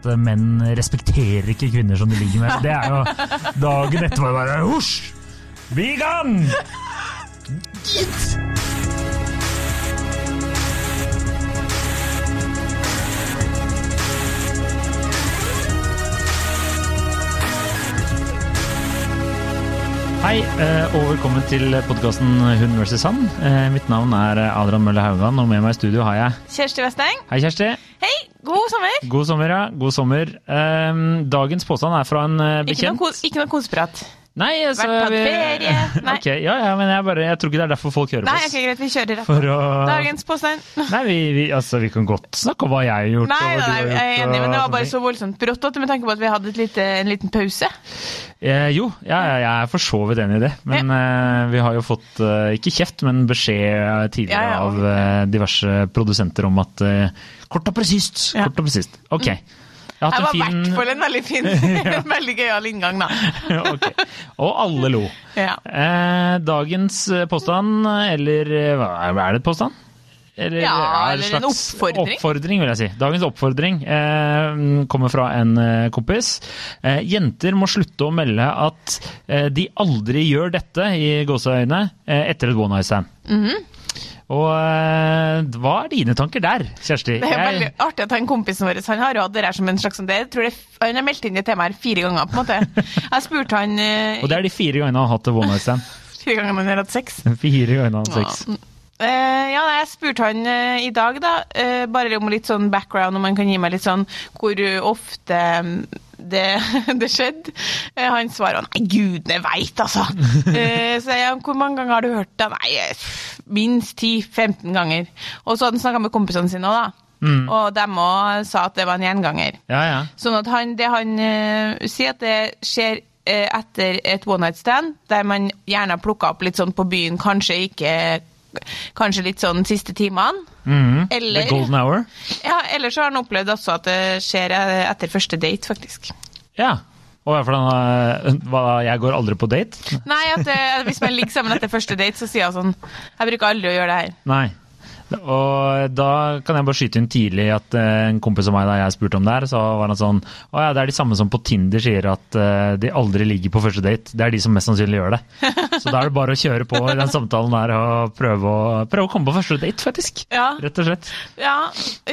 at menn respekterer ikke kvinner som de ligger med. Det er jo dagen etter etterpå bare Husj! Vegan! Gitt! Hei, eh, og velkommen til podkasten Hun vs. Sand. Eh, Mitt navn er Adrian Mølle Haugan, og med meg i studio har jeg Kjersti Westeng. Hei, Kjersti. God sommer. God sommer, ja. God sommer. Eh, Dagens påstand er fra en bekjent. Ikke noe, kos, ikke noe koseprat. Nei, altså Vært på vi- ferie. Nei. Okay, ja, ja, men jeg, bare, jeg tror ikke det er derfor folk hører Nei, på ok, oss. greit, vi kjører rett å Dagens påstand. Nei, vi, vi, altså, vi kan godt snakke om hva jeg har gjort. Nei, og hva nei, du har jeg er enig, men det var bare så voldsomt brått at med tanke på at vi hadde lite, en liten pause. eh, Jo, ja, ja, jeg er for så vidt enig i det. Men eh, vi har jo fått, eh, ikke kjeft, men beskjed tidligere Ja, ja. av eh, diverse produsenter om at eh, Kort og presist! Kort og presist. Ok. Jeg var en i hvert fall en veldig fin, en veldig gøyal inngang, da. Ok. Og alle lo. Ja. Eh, dagens eh, påstand, eller eh, hva er det påstand? Eller, Ja, eller en slags oppfordring. Oppfordring, vil jeg si. Dagens oppfordring eh, kommer fra en eh, kompis. Eh, jenter må slutte å melde at de aldri gjør dette, i gåseøyne, etter et one night stand. Mhm. Og eh, hva er dine tanker der, Kjersti? Det er veldig artig at han kompisen vår han har hatt det der som en slags sånn- det, jeg tror det, Han har meldt inn det temaet fire ganger, på en måte. Jeg spurte han eh, og det er de fire gangene han har hatt det one night stand. fire ganger han har hatt sex. Fire ganger han har hatt sex. Eh, ja, jeg spurte han uh, i dag, da, uh, bare om litt sånn background, om han kan gi meg litt sånn hvor ofte um, det, det skjedde. Han svarer nei, gudene veit, altså. så jeg, hvor mange ganger har du hørt det? Nei, minst 10-15 ganger. Og så hadde han snakka med kompisene sine òg, da. Mm. Og dem òg sa at det var en gjenganger. Ja, ja. Sånn at han, det han sier at det skjer etter et one night stand, der man gjerne har plukka opp litt sånn på byen, kanskje ikke Kanskje litt sånn siste timene. Mm, Eller- The golden hour. Ja, ellers har han opplevd også at det skjer eh, etter første date, faktisk. Ja. Og for eh, hva, jeg går aldri på date? Nei, at eh, hvis man ligger sammen etter første date, så sier han sånn Jeg bruker aldri å gjøre det her. Nei. Og da kan jeg bare skyte inn tidlig at eh, en kompis av meg da jeg spurte om det her, så var han sånn Å ja, det er de samme som på Tinder sier at eh, de aldri ligger på første date. Det er de som mest sannsynlig gjør det. Så da er det bare å kjøre på i den samtalen der og prøve å, prøve å komme på første date, faktisk. Ja. Rett og slett. Ja,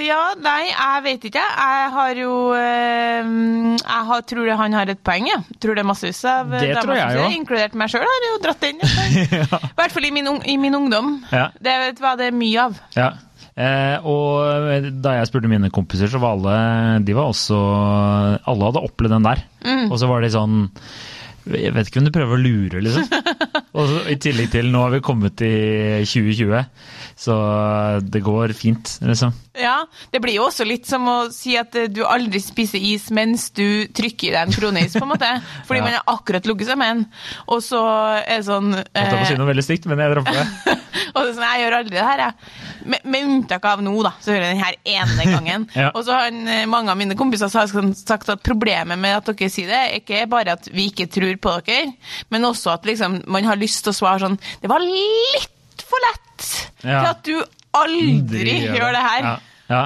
ja, nei, jeg vet ikke. Jeg har jo eh, Jeg har, tror han har et poeng, jeg. Tror det er massevis av Det tror jeg jo. Inkludert meg sjøl har jo dratt den. I hvert fall i min, i min ungdom. Ja. Det vet hva det er mye av. Ja. Eh, og da jeg spurte mine kompiser, så var alle De var også Alle hadde opplevd den der. Mm. Og så var de sånn Jeg vet ikke om du prøver å lure, liksom. og så, I tillegg til nå har vi kommet til 2020, så det går fint, liksom. Ja, Det blir jo også litt som å si at eh, du aldri spiser is mens du trykker i deg en kronis, på en måte. Fordi Ja. man har akkurat ligget en. Og så er det sånn Holdt jeg på å si eh, noe veldig stygt, men jeg dropper det. Og det er sånn, jeg gjør aldri det her, jeg. Med, med unntak av nå, da. Så gjør jeg den her ene gangen. Ja. Og så har han, eh, mange av mine kompiser sånn sagt at problemet med at dere sier det, er ikke bare at vi ikke tror på dere, men også at liksom, man har lyst til å svare sånn Det var litt for lett Ja. til at du aldri gjør det her. Ja. ja.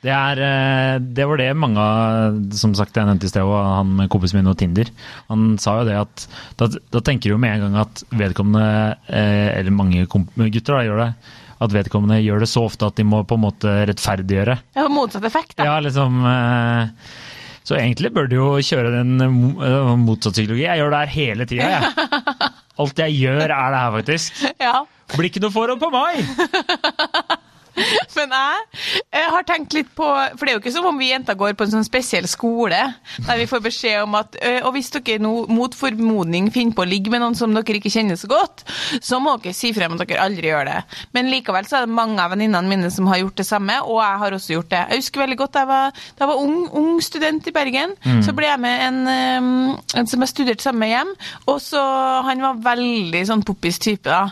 Det, er, eh, det var det mange av Som sagt, jeg nevnte i sted, og han kompisen min og Tinder. Han sa jo det at da, da tenker du med en gang at vedkommende, eh, eller mange gutter da, gjør det, at vedkommende gjør det så ofte at de må på en måte rettferdiggjøre. Ja, motsatt effekt, da. Ja, liksom eh, Så egentlig bør du jo kjøre den mo- motsatt psykologi. Jeg gjør det her hele tida, jeg. Alt jeg gjør, er det her, faktisk. Ja. Blir ikke noe forhold på meg! Men jeg, jeg har tenkt litt på For det er jo ikke som om vi jenter går på en sånn spesiell skole der vi får beskjed om at Og hvis dere nå mot formodning finner på å ligge med noen som dere ikke kjenner så godt, så må dere si frem at dere aldri gjør det. Men likevel så er det mange av venninnene mine som har gjort det samme, og jeg har også gjort det. Jeg husker veldig godt da jeg var, da jeg var ung, ung student i Bergen, så ble jeg med en, en som jeg studerte sammen med hjem, og så Han var veldig sånn poppis type, da.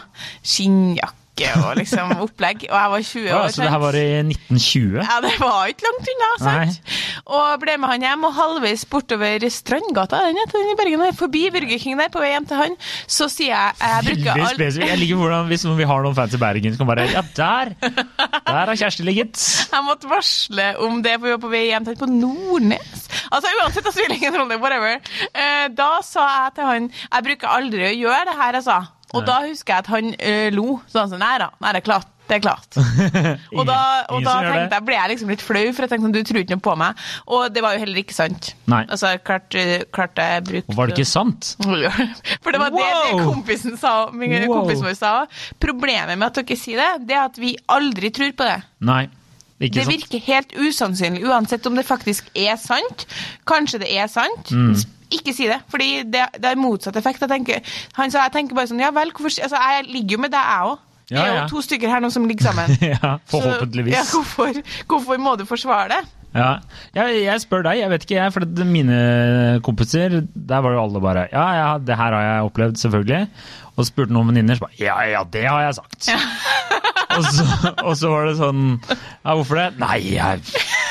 Skinnjakke og liksom opplegg. Og jeg var 20 Ja, år. så det her var i 1920? Ja, det var ikke langt unna, sant? Og ble med han hjem, og halvveis bortover Strandgata, den heter den i Bergen, forbi Burger King der, på vei hjem til han, så sier jeg Jeg bruker all... Jeg liker hvordan hvis vi har noen fans i Bergen som kan bare Ja, der! Der har Kjersti ligget! Jeg måtte varsle om det, for vi var på vei hjem til han på Nordnes. Altså Uansett, det spiller ingen rolle. Whatever. Eh, da sa jeg til han Jeg bruker aldri å gjøre det her, altså. Og da husker jeg at han eh, lo. han sa, Nei da, nei, det er klart. Det er klart. Og da, og da tenkte jeg, ble jeg liksom litt flau, for jeg tenkte sånn, du tror ikke noe på meg. Og det var jo heller ikke sant. Nei. Altså, klart, klart jeg brukte var det ikke sant? For det var det, det kompisen sa, min Wow. kompisen vår sa. Problemet med at dere sier det, det er at vi aldri tror på det. Nei. Ikke Det sant? virker helt usannsynlig, uansett om det faktisk er sant. Kanskje det er sant. Mm. Ikke si det, fordi det, det er motsatt effekt. Jeg tenker, han sa jeg tenker bare sånn, ja vel, hvorfor, altså, jeg ligger jo med deg, jeg òg. Det Ja, er jo ja. to stykker her nå som ligger sammen. ja, forhåpentligvis. Så, ja, hvorfor, hvorfor må du forsvare det? Ja, jeg, jeg spør deg, jeg vet ikke jeg, for mine kompiser, der var jo alle bare Ja, ja, det her har jeg opplevd, selvfølgelig. Og spurte noen venninner, så bare Ja, ja, det har jeg sagt. og, så, og så var det sånn Ja, hvorfor det? Nei, jeg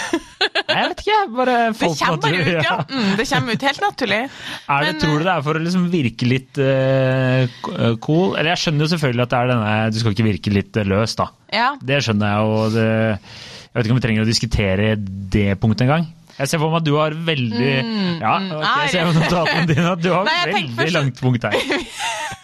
Jeg vet ikke, jeg. Bare Det folk kommer bare naturlig, ut, ja. Mm, det kommer ut helt naturlig. Er det, Men, tror du det er for å liksom virke litt uh, cool? Eller jeg skjønner jo selvfølgelig at det er denne Du skal ikke virke litt eh, løs, da. Ja. Det skjønner jeg, jo. jeg vet ikke om vi trenger å diskutere det punktet engang. Jeg ser for meg at du har veldig Ja, okay, jeg ser på notatene dine at du har Nei, veldig først- langt punkt her.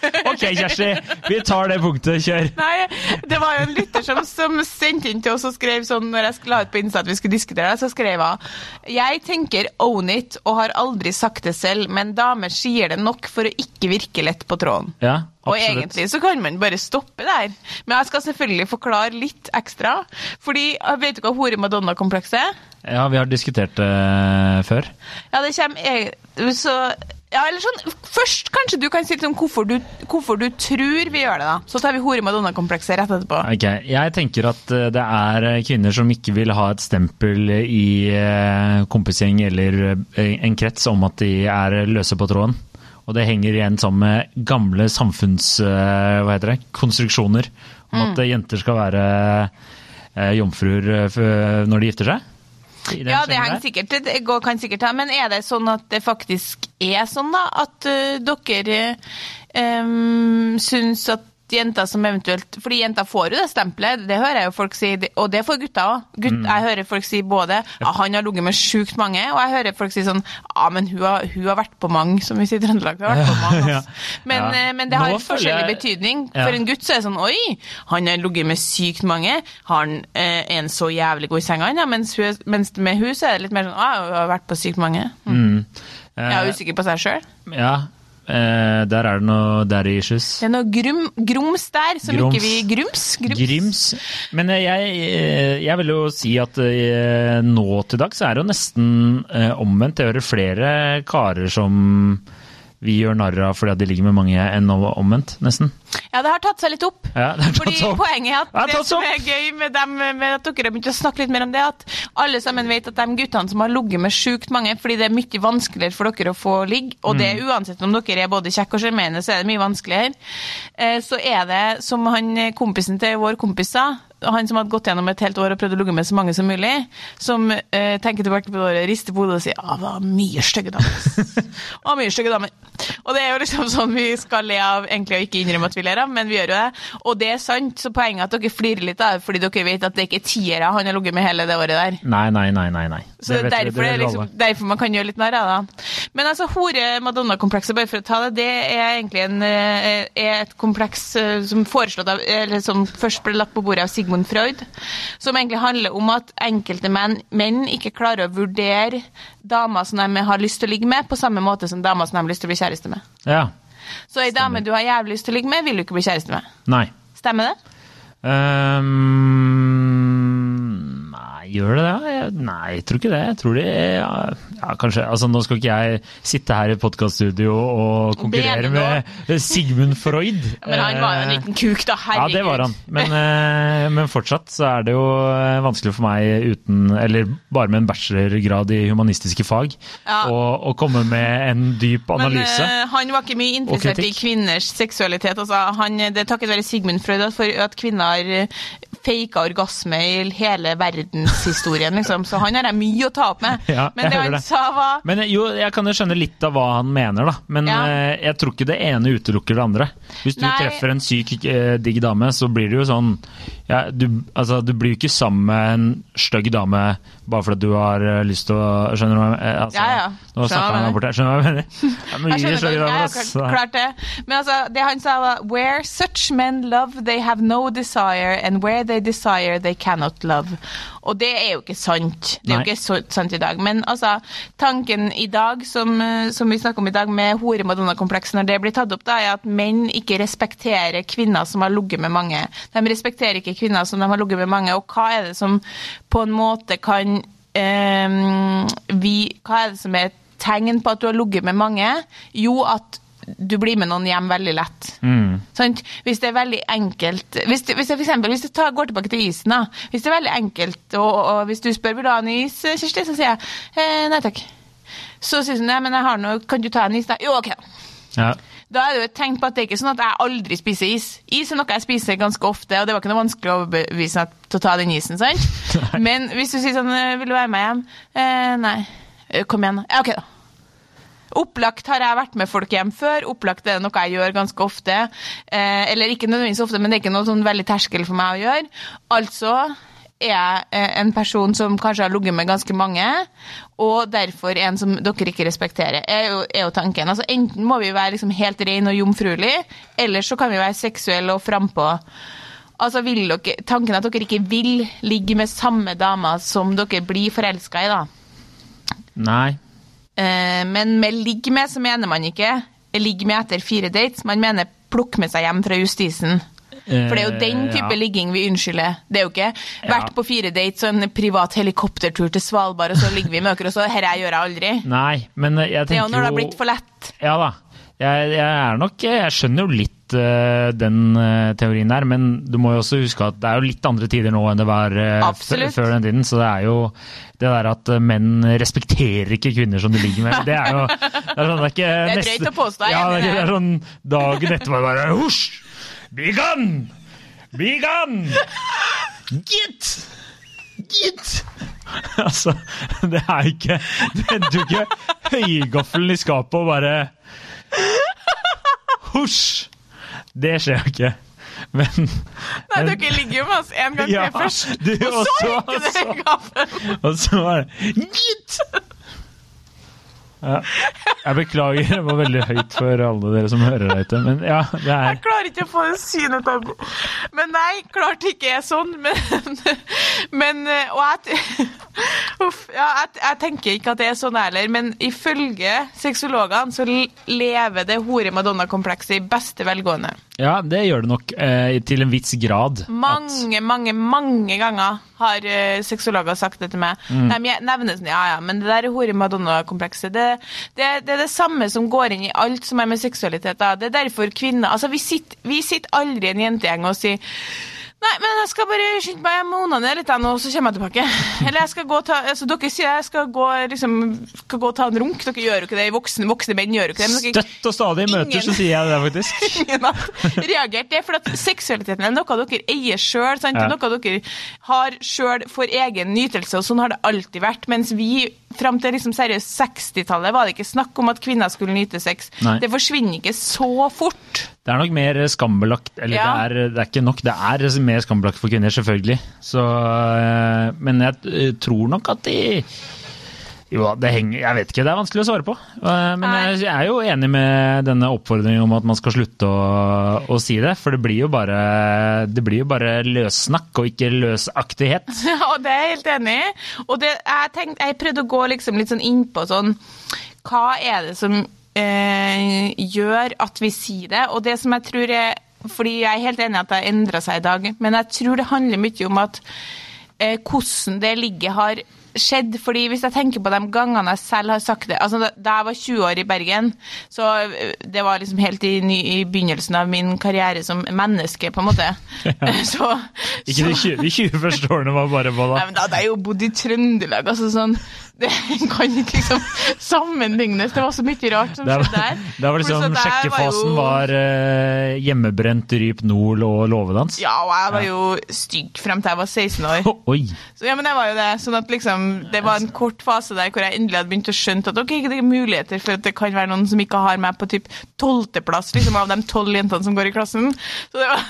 Ok, Kjersti, vi tar det punktet. Kjør. Nei, det var jo en lytter som, som sendte inn til oss og skrev sånn når jeg la ut på Insta at vi skulle diskutere det, så skrev hun Jeg tenker own it og har aldri sagt det selv, men damer sier det nok for å ikke virke lett på tråden. Ja, Og absolutt. egentlig så kan man bare stoppe der. Men jeg skal selvfølgelig forklare litt ekstra. Fordi, vet du hva hore Madonna-komplekset er? Ja, vi har diskutert det før. Ja, det kommer så, ja, eller sånn, Først kanskje du kan si litt om hvorfor du, hvorfor du tror vi gjør det. da. Så tar vi hore Madonna-komplekset rett etterpå. Ok, Jeg tenker at eh, det er eh, kvinner som ikke vil ha et stempel i eh, kompisgjeng eller eh, en krets om at de er løse på tråden. Og det henger igjen sammen med gamle samfunns... eh. Om at eh, jenter skal være eh, jomfruer eh, når de gifter seg. Ja, det sikkert, det går, kan sikkert ha, men er det sånn at det faktisk er sånn, da? At uh, dere um, syns at jenter som eventuelt Fordi jenter får jo det stempelet, det hører jeg jo folk si, og det får gutter òg. Gutt, Mm. Jeg hører folk si både ja, han har ligget med sjukt mange, og jeg hører folk si sånn ja, men hun har, hun har vært på mange, som vi sier i Trøndelag. Hun har Ja. men, Ja. eh, men det har føler forskjellig jeg- betydning. Ja. For en gutt så er det sånn oi, han har ligget med sykt mange, har han eh, en så jævlig god i senga, han, ja, mens, hun, mens med hun så er det litt mer sånn ah, hun har vært på sykt mange. Mm. Mm. Jeg er Eh, usikker på seg sjøl. ja, eh, der er det noe daddy issues. Det er noe grum, grums der som Grums. ikke vi Grums? Grims. Men eh, jeg, jeg vil jo si at eh, nå til dags er det jo nesten eh, omvendt. Jeg hører flere karer som vi gjør narr av fordi at de ligger med mange, enn omvendt, nesten. Ja, det har tatt seg litt opp. Ja, det har tatt Fordi opp. Poenget er at Det det som er gøy med, dem, med at dere har begynt å snakke litt mer om det, at alle sammen vet at de guttene som har ligget med sjukt mange, fordi det er mye vanskeligere for dere å få ligge, og det Mm. er uansett om dere er både kjekke og sjarmerende, så er det mye vanskeligere, eh, så er det, som han kompisen til vår kompis sa, han som hadde gått gjennom et helt år og prøvd å ligge med så mange som mulig, som eh, tenker tilbake på det året, rister på hodet og sier ah, det var mye stygge damer. ass. Mye stygge damer. Og det er jo liksom sånn vi skal le av, egentlig, og ikke innrømme at vi ler av, men vi gjør jo det. Og det er sant, så poenget er at dere flirer litt av det, fordi dere vet at det ikke er tiere han har ligget med hele det året der. Nei, nei, nei. nei, nei. Så Det vi, derfor, det er liksom, derfor man kan gjøre litt narr av det. Men altså, hore-Madonna-komplekset, bare for å ta det, det er egentlig en, eh, er et kompleks eh, som, foreslått av, eller som først ble lagt på bordet av Sigmund Freud, som egentlig handler om at enkelte menn, menn ikke klarer å vurdere damer som de har lyst til å ligge med, på samme måte som damer som de har lyst til å bli kjæreste med. Ja. Så ei dame du har jævlig lyst til å ligge med, vil du ikke bli kjæreste med. Nei. Stemmer det? Ehm, nei, gjør det det? Nei, jeg tror ikke det. Jeg tror de ja, ja, kanskje Altså, nå skal ikke jeg sitte her i podkaststudio og konkurrere med Sigmund Freud. Men han var jo en Eh, liten kuk, da. Herregud. Ja, det var han. Men, eh, men fortsatt så er det jo eh, vanskelig for meg uten, eller bare med en bachelorgrad i humanistiske fag, Ja. å, å komme med en dyp analyse. Men han var ikke mye interessert i kvinners seksualitet. Altså, han, det er takket være Sigmund Freud at, for at kvinner faka orgasme i hele verdenshistorien, liksom. Så han har jeg mye å ta opp med. Ja, Men det han det. sa var Men eh, jo, jeg kan jo skjønne litt av hva han mener, da. Men Ja. eh, jeg tror ikke det ene utelukker det andre. Hvis du Nei. treffer en syk, eh, digg dame, så blir det jo sånn ja, du, altså, du blir jo ikke sammen med en stygg dame bare fordi du har eh, lyst til å Skjønner du hva? Altså, Ja, ja. Nå snakker han der borte. Skjønner du hva jeg mener? Det er mye skjønner stygge damer, ja, klart, klart det. Men altså, det han sa var Where such men love, they have no desire, and where they desire, they cannot love. Og det er jo ikke sant. Det er Nei. jo ikke sant i dag. Men altså, tanken i dag, som, eh, som vi snakker om i dag, med hore-madonna-komplekset, når det blir tatt opp, da, er at menn ikke respekterer kvinner som har ligget med mange. De respekterer ikke kvinner som de har ligget med mange, og hva er det som på en måte kan eh, vi, Hva er det som er et tegn på at du har ligget med mange? Jo, at du blir med noen hjem veldig lett. Mm. Sånn, Hvis det er veldig enkelt Hvis, det, hvis, jeg for eksempel, hvis du tar, går tilbake til isen, da. Hvis det er veldig enkelt, og, og hvis du spør vil du ha en is, Kjersti, så sier jeg eh, nei takk. Så sier hun nei, men jeg har noe, kan du ta en is, da? Jo, ok. Ja. Da er det jo et tegn på at det er ikke sånn at jeg aldri spiser is. Is er noe jeg spiser ganske ofte, og det var ikke noe vanskelig å overbevise meg til å ta den isen, sant? Men hvis du sier sånn, eh, vil du være med hjem? Eh, nei. Eh, Kom igjen. Ja, ok da. Opplagt har jeg vært med folk hjem før. Opplagt er det noe jeg gjør ganske ofte. Eh, eller ikke nødvendigvis ofte, men det er ikke noe sånn veldig terskel for meg å gjøre. Altså er jeg eh, en person som kanskje har ligget med ganske mange, og derfor en som dere ikke respekterer, er jo, er jo tanken. Altså Enten må vi være liksom helt ren og jomfruelige, eller så kan vi være seksuelle og frampå. Altså vil dere, Tanken at dere ikke vil ligge med samme dama som dere blir forelska i, da. Nei. Eh, men med ligg med så mener man ikke ligg med etter fire dates, man mener plukk med seg hjem fra justisen. For det er jo den Eh, type ja. ligging vi unnskylder. Det er jo ikke vært Ja. på fire dates og en privat helikoptertur til Svalbard, og så ligger vi med dere, og så dette gjør jeg aldri. Nei, men jeg tenker jo Det er jo når det har blitt for lett. Ja da. Jeg, jeg er nok Jeg skjønner jo litt eh, den eh, teorien der, men du må jo også huske at det er jo litt andre tider nå enn det var eh, før den tiden. Så det er jo det der at menn respekterer ikke kvinner som de ligger med, det er jo Det er, sånn, det er ikke Det er drøyt å påstå, Ja, er det er, ikke- det det. er sånn dagen etterpå bare Husj! Be gone! Be gone! Get! Get! Altså, det er ikke Det henter jo ikke høygaffelen i skapet og bare Husj! Det skjer jo ikke. Men Nei, dere ligger jo med oss en gang Ja, først, du og så også, gikk det altså. i gaffen. Og så var det Gitt! Ja. Jeg beklager, det var veldig høyt for alle dere som hører der. Men ja, det er Jeg klarer ikke å få det synet av Men nei, klart ikke er sånn. Men, men Og jeg Uff. Ja, jeg, jeg tenker ikke at det er sånn heller, men ifølge sexologene så lever det hore-madonna-komplekset i beste velgående. Ja, det gjør det nok eh, til en viss grad. At, Mange, mange, mange ganger har uh, sexologer sagt det til meg. Mm. De nevner sånn, ja ja, men det der hore-madonna-komplekset, det, det, det er det samme som går inn i alt som er med seksualitet. Da. Det er derfor kvinner Altså, vi sitter, vi sitter aldri i en jentegjeng og sier Nei, men jeg skal bare skynde meg Jeg må onanere litt, nå, så kommer jeg tilbake. Eller jeg skal gå ta altså, Dere sier jeg skal gå, liksom, skal gå og ta en runk. Dere gjør jo ikke det. Voksne, voksne menn gjør jo ikke det. Dere, Støtt og stadig i møter, så sier jeg det, faktisk. ingen har reagert. Det er fordi at seksualiteten er noe dere eier sjøl. Ja. noe dere har sjøl for egen nytelse, og sånn har det alltid vært. Mens vi fram til liksom seriøst 60-tallet var det ikke snakk om at kvinner skulle nyte sex. Nei. Det forsvinner ikke så fort. Det er nok mer skambelagt Eller Ja. det, er, det er ikke nok, det er mer skambelagt for kvinner, selvfølgelig. Så, eh, men jeg eh, tror nok at de jo, det henger Jeg vet ikke, det er vanskelig å svare på. Eh, Men Nei. jeg er jo enig med denne oppfordringen om at man skal slutte å, å si det. For det blir jo bare Det blir jo bare løssnakk og ikke løsaktighet. og det er jeg helt enig i. Og det, jeg, tenkte, jeg prøvde å gå liksom litt sånn innpå sånn Hva er det som eh, gjør at vi sier det? Og det som jeg tror er Fordi jeg er helt enig i at det har endra seg i dag, men jeg tror det handler mye om at eh, hvordan det ligger, har skjedd. fordi hvis jeg tenker på de gangene jeg selv har sagt det altså Da jeg var 20 år i Bergen, så eh, det var liksom helt i, ny, i begynnelsen av min karriere som menneske, på en måte. Så, Ikke de 20, de 20 første årene var bare hva da? Nei, men da hadde jeg jo bodd i Trøndelag, altså sånn Det kan ikke liksom sammenlignes. Det var så mye rart som skjedde var, der. det var liksom der Sjekkefasen jo- var eh, hjemmebrent ryp nord og låvedans. Ja, og jeg var jo stygg frem til jeg var 16 år. Oi! Så ja, men jeg var jo det. Sånn at liksom, det var en kort fase der hvor jeg endelig hadde begynt å skjønne at ok, det er muligheter for at det kan være noen som ikke har meg på typ tolvteplass liksom, av de tolv jentene som går i klassen. Så det var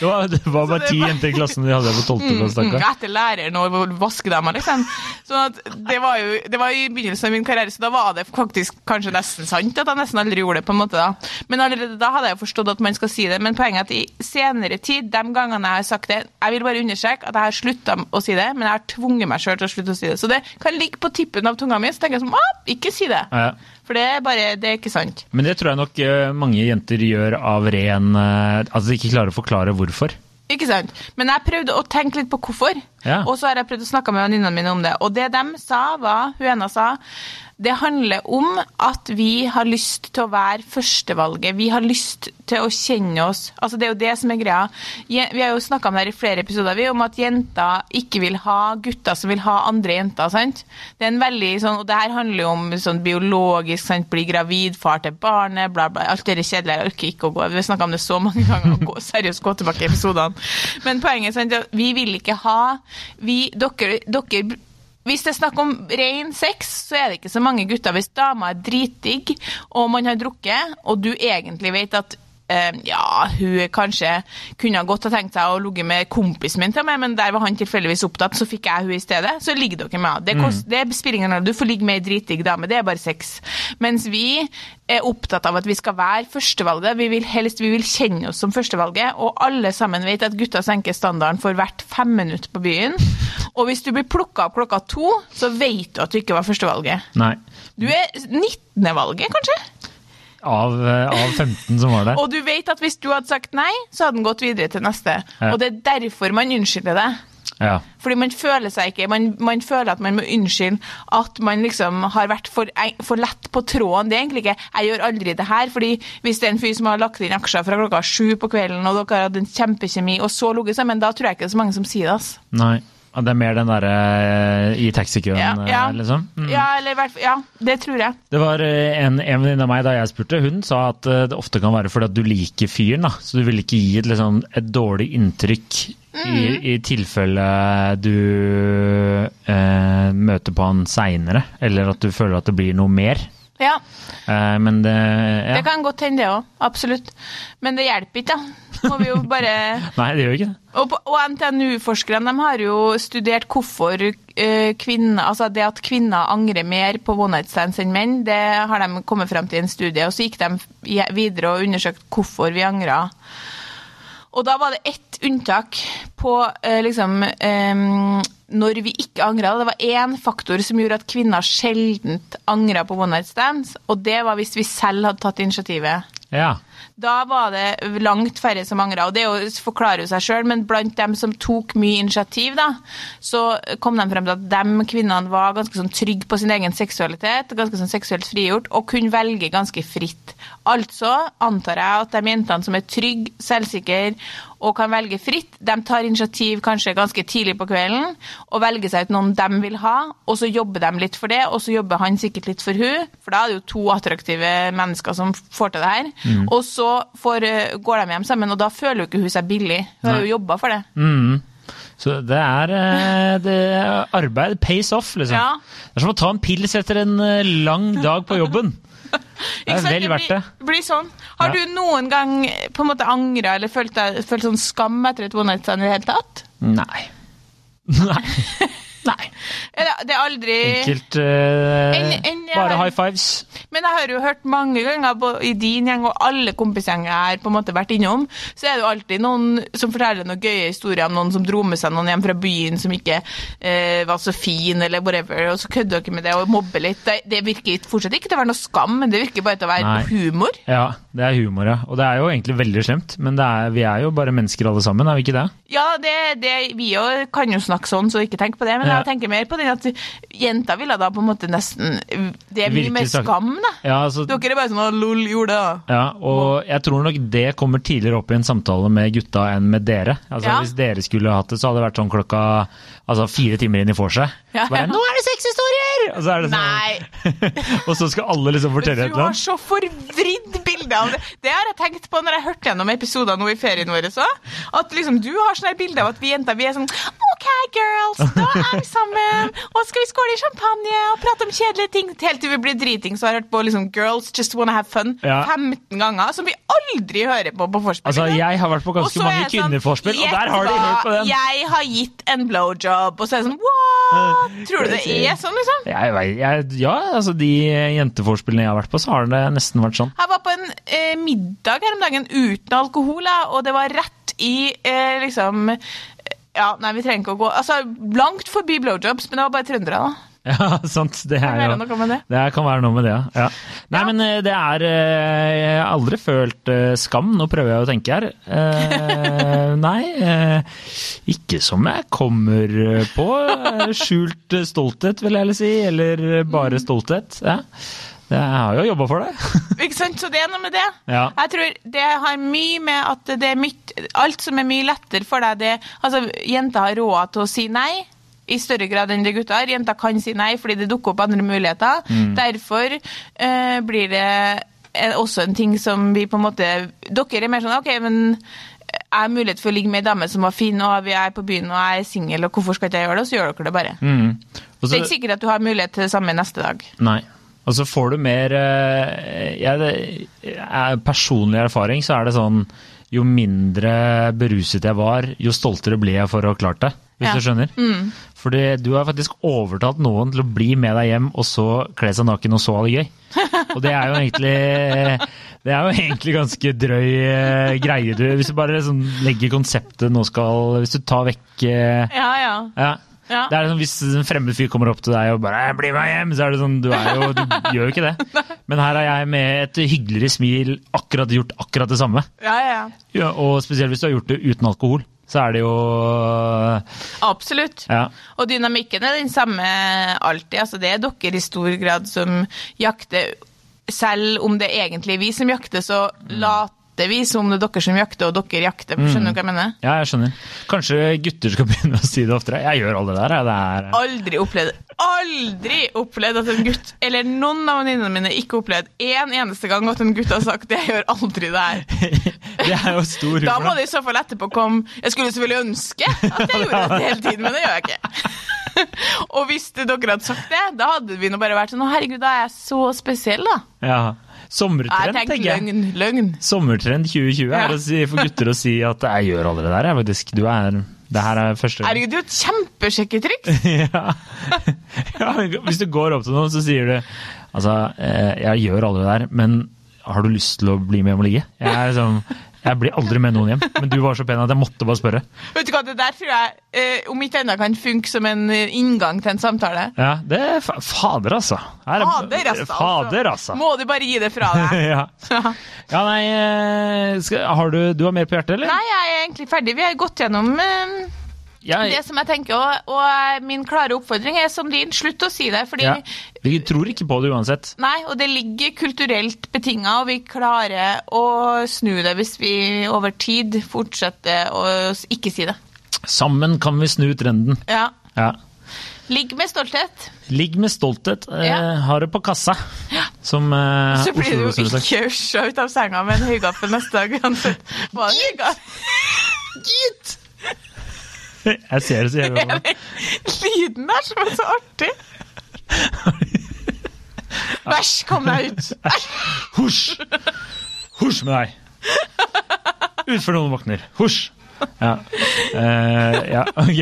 Det var, det var bare ti jenter i klassen de hadde på tolvteplass, Mm, stakkar. etter læreren og vaskedama, liksom. Sånn at det, var jo, det var i begynnelsen av min karriere, så da var det faktisk kanskje nesten sant at jeg nesten aldri gjorde det. på en måte da. Men allerede da hadde jeg jo forstått at man skal si det. Men poenget er at i senere tid, de gangene jeg har sagt det Jeg vil bare understreke at jeg har slutta å si det, men jeg har tvunget meg sjøl til å slutte å si det. Så det kan ligge på tippen av tunga mi, så tenker jeg sånn ah, ikke si det. Ja. For det er bare Det er ikke sant. Men det tror jeg nok eh, mange jenter gjør av ren eh, Altså de ikke klarer å forklare hvorfor. Ikke sant? Men jeg prøvde å tenke litt på hvorfor. Ja. Og så har jeg prøvd å snakke med venninnene mine om det. Og det de sa, var Hun ene sa det handler om at vi har lyst til å være førstevalget. Vi har lyst til å kjenne oss Altså Det er jo det som er greia. Vi har jo snakka om det her i flere episoder, vi, om at jenter ikke vil ha gutter som vil ha andre jenter. sant? Det er en veldig sånn, Og det her handler jo om sånn biologisk, sant? bli gravid, far til barnet, bla, bla. Alt det kjedelige. Jeg orker ikke å gå Vi har snakka om det så mange ganger. Gå, seriøst, gå tilbake i episodene. Men poenget er at vi vil ikke ha vi, dere, dere hvis det er snakk om ren sex, så er det ikke så mange gutter. Hvis dama er dritdigg, og man har drukket, og du egentlig vet at ja, hun kanskje kunne godt ha tenkt seg å ligge med kompisen min til meg, men der var han tilfeldigvis opptatt, så fikk jeg hun i stedet. Så ligger dere med henne. Det, kost, det spiller ingen rolle. Du får ligge med ei dritdigg dame, det er bare sex. Mens vi er opptatt av at vi skal være førstevalget. Vi vil helst vi vil kjenne oss som førstevalget, og alle sammen vet at gutta senker standarden for hvert fem minutter på byen. Og hvis du blir plukka opp klokka to, så vet du at du ikke var førstevalget. Nei. Du er 19.-valget, kanskje? Av, eh, av 15 som var der. Og du vet at hvis du hadde sagt nei, så hadde den gått videre til neste. Ja. Og det er derfor man unnskylder det. Ja. Fordi man føler seg ikke Man, man føler at man må unnskylde at man liksom har vært for, for lett på tråden. Det er egentlig ikke Jeg gjør aldri det her. fordi hvis det er en fyr som har lagt inn aksjer fra klokka sju på kvelden, og dere har hatt en kjempekjemi, og så ligget sammen, da tror jeg ikke det er så mange som sier det. altså. Nei. Ja, Det er mer den derre eh, i taxikøen, Ja, ja. eh, liksom? Mm. Ja, eller i hvert fall Ja, det tror jeg. Det var eh, en, en venninne av meg da jeg spurte, hun sa at det ofte kan være fordi at du liker fyren. da, Så du vil ikke gi et, liksom, et dårlig inntrykk i, i tilfelle du eh, møter på han seinere, eller at du føler at det blir noe mer. Ja, Eh, men det ja. Det kan godt hende, det òg. Absolutt. Men det hjelper ikke, da. Må vi jo bare Nei, det gjør ikke det. Og, og NTNU-forskerne de har jo studert hvorfor eh, kvinner, altså det at kvinner angrer mer på one night stands enn menn. Det har de kommet frem til i en studie. Og så gikk de videre og undersøkte hvorfor vi angra. Og da var det ett unntak på eh, liksom eh, når vi ikke angra. Det var én faktor som gjorde at kvinner sjelden angra på one night stands, og det var hvis vi selv hadde tatt initiativet. Ja. Da var det langt færre som angra, og det er jo- forklarer jo seg sjøl, men blant dem som tok mye initiativ, da, så kom de frem til at de kvinnene var ganske sånn trygge på sin egen seksualitet, ganske sånn seksuelt frigjort, og kunne velge ganske fritt. Altså antar jeg at de jentene som er trygge, selvsikre og kan velge fritt, de tar initiativ kanskje ganske tidlig på kvelden og velger seg ut noen de vil ha, og så jobber de litt for det, og så jobber han sikkert litt for hun, for da er det jo to attraktive mennesker som får til det her. Og så får, eh, går de hjem sammen, og da føler jo ikke hun seg billig. Hun har jo jobba for det. Mm. Så det er, eh, det er arbeid pays off, liksom. Ja. Det er som å ta en pils etter en eh, lang dag på jobben. Det er vel verdt det. blir, blir sånn. Har Ja. du noen gang på en måte angra eller følt, følt sånn skam etter et one night stand i det hele tatt? Nei. Nei. Nei. Det er aldri Enkelt uh, En- en- Bare high fives. Men jeg har jo hørt mange ganger på, i din gjeng og alle kompisgjenger jeg har på en måte vært innom, så er det jo alltid noen som forteller noen gøye historier om noen som dro med seg noen hjem fra byen som ikke uh, var så fin, eller whatever, og så kødder dere med det og mobber litt. Det, det virker fortsatt ikke til å være noe skam, men det virker bare til å være Nei. humor. Ja, det er humor, ja. Og det er jo egentlig veldig slemt, men det er, vi er jo bare mennesker alle sammen, er vi ikke det? Ja, det, det, vi òg kan jo snakke sånn, så ikke tenk på det, men Ja. jeg tenker mer på den at jenter ville da på en måte nesten Det er mye mer skam, da. Ja, altså, Dere er bare sånn «Å, 'lol, gjorde det', da. ja, og jeg tror nok det kommer tidligere opp i en samtale med gutta enn med dere. Altså, Ja. Hvis dere skulle hatt det, så hadde det vært sånn klokka altså, fire timer inn i vorset. Ja. ja. 'Nå er det sexhistorier!' Og så er det sånn Nei. Og så skal alle liksom fortelle et Du har så forvridd bilde av det. Det har jeg tenkt på når jeg hørte gjennom episoder nå i ferien vår òg. At liksom du har sånne bilder av at vi jenter vi er sånn OK, girls, da er vi sammen. Og skal vi skåle i champagne og prate om kjedelige ting. Helt til vi blir driting, så har jeg hørt på liksom Girls Just Wanna Have Fun Ja. 15 ganger, som vi aldri hører på på vorspiel. Altså, jeg har vært på ganske mange sånn, kvinneforspill, og der har de hørt på den. Jeg har gitt en blowjob. Og så er det sånn What? Tror du det er sånn, liksom? Jeg, jeg, ja, altså de jenteforspillene jeg har vært på, så har det nesten vært sånn. Jeg var på en eh, middag her om dagen uten alkohol, og det var rett i eh, liksom Ja, nei, vi trenger ikke å gå Altså, langt forbi blowjobs, men det var bare trøndere, da. Ja, sant. Det er jo det. Kan være noe med det, ja. ja. Nei, men eh, det er eh, Jeg har aldri følt eh, skam. Nå prøver jeg å tenke her. Nei, ikke som jeg kommer på. Skjult stolthet, vil jeg si. Eller bare stolthet. Ja. Jeg har jo jobba for det. Ikke sant? Så det er noe med det. Ja. Jeg tror det har mye med at det er mye Alt som er mye lettere for deg, det Altså, jenter har råd til å si nei. I større grad enn det gutter har. Jenter kan si nei fordi det dukker opp andre muligheter. Derfor eh, blir det eh, også en ting som vi på en måte Dere er mer sånn OK, men jeg har mulighet for å ligge med ei dame som var fin, og vi er på byen og jeg er singel, og hvorfor skal ikke jeg gjøre det? Og så gjør dere det bare. Mm. Også, Det er ikke sikkert at du har mulighet til det samme neste dag. Nei. Og så får du mer eh, jeg, er Personlig erfaring så er det sånn Jo mindre beruset jeg var, jo stoltere ble jeg for å ha klart det. Hvis Ja. du skjønner? Fordi du har faktisk overtalt noen til å bli med deg hjem og så kle seg naken og så ha det gøy. Og det er jo egentlig det er jo egentlig ganske drøy eh, greie. Du, hvis du bare sånn legger konseptet nå skal Hvis du tar vekk eh, Ja, ja. ja. Ja. Det er sånn, Hvis en fremmed fyr kommer opp til deg og bare «Eh, 'bli med hjem', så er det sånn Du, er jo, du gjør jo ikke det. Men her har jeg med et hyggeligere smil akkurat gjort akkurat det samme. Ja, ja, ja. Og spesielt hvis du har gjort det uten alkohol, så er det jo Absolutt. Ja. Og dynamikken er den samme alltid. Altså, det er dere i stor grad som jakter. Selv om det er egentlig vi som jakter, så later vi som det er dere som jakter, og dere jakter. Skjønner du hva jeg mener? ja, jeg skjønner. Kanskje gutter skal begynne å si det oftere. Jeg gjør alle det der. Det er, Aldri opplevd aldri opplevd at en gutt, eller noen av venninnene mine, ikke opplevd en eneste gang at en gutt har sagt 'jeg gjør aldri det her'. det er jo stor Da må det i så fall etterpå komme Jeg skulle selvfølgelig ønske at jeg gjorde det hele tiden, men det gjør jeg ikke. Og hvis dere hadde sagt det, da hadde vi nå bare vært sånn Å, herregud, da er jeg så spesiell, da. Ja. Sommertrend, tenkte tenker jeg. løgn. Løgn. Sommertrend 2020 Ja. er si, for gutter å si at 'jeg gjør aldri det der'. Jeg, faktisk. Du er, det her er første gang. Herregud, det er jo et kjempesjekketriks. ja. ja, hvis du går opp til noen, så sier du Altså, eh, jeg gjør aldri det der, men har du lyst til å bli med hjem og ligge? Jeg, er liksom, jeg blir aldri med noen hjem, men du var så pen at jeg måtte bare spørre. Vet du hva, Det der tror jeg, eh, om ikke annet, kan funke som en eh, inngang til en samtale. Ja, det er fa Fader, altså. Her er- Fader, altså. Fader, altså. Må du bare gi det fra deg. ja. ja, nei eh, skal, Har du Du har mer på hjertet, eller? Nei, jeg er egentlig ferdig. Vi har gått gjennom eh, Jeg, det som jeg tenker, og, og min klare oppfordring er som din, slutt å si det. fordi ja. Vi tror ikke på det uansett. Nei, og det ligger kulturelt betinga, og vi klarer å snu det hvis vi over tid fortsetter å ikke si det. Sammen kan vi snu trenden. Ja. Ja. Ligg med stolthet. Ligg med stolthet. Eh, Ja. Har det på kassa, som eh, Så blir du ikke ut av senga med en høygaffel neste dag uansett. Høygaffel? Gitt! Jeg ser det så jævlig meg. Lyden der som er så artig. Bæsj, kom deg ut. Husj! Husj med deg! Ut før noen våkner. Husj! Ja. Uh, ja, ok.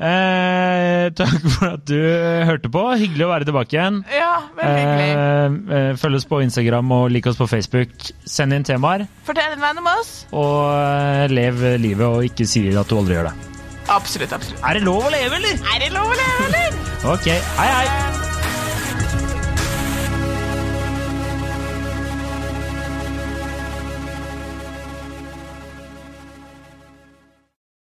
Eh, takk for at du hørte på. Hyggelig å være tilbake igjen. Ja, veldig hyggelig. Eh, eh, følg oss på Instagram og lik oss på Facebook. Send inn temaer, Fortell en venn om oss. og eh, lev livet og ikke si at du aldri gjør det. Absolutt, absolutt. Er det lov å leve, eller? Er det lov å leve, eller? Ok, hei hei!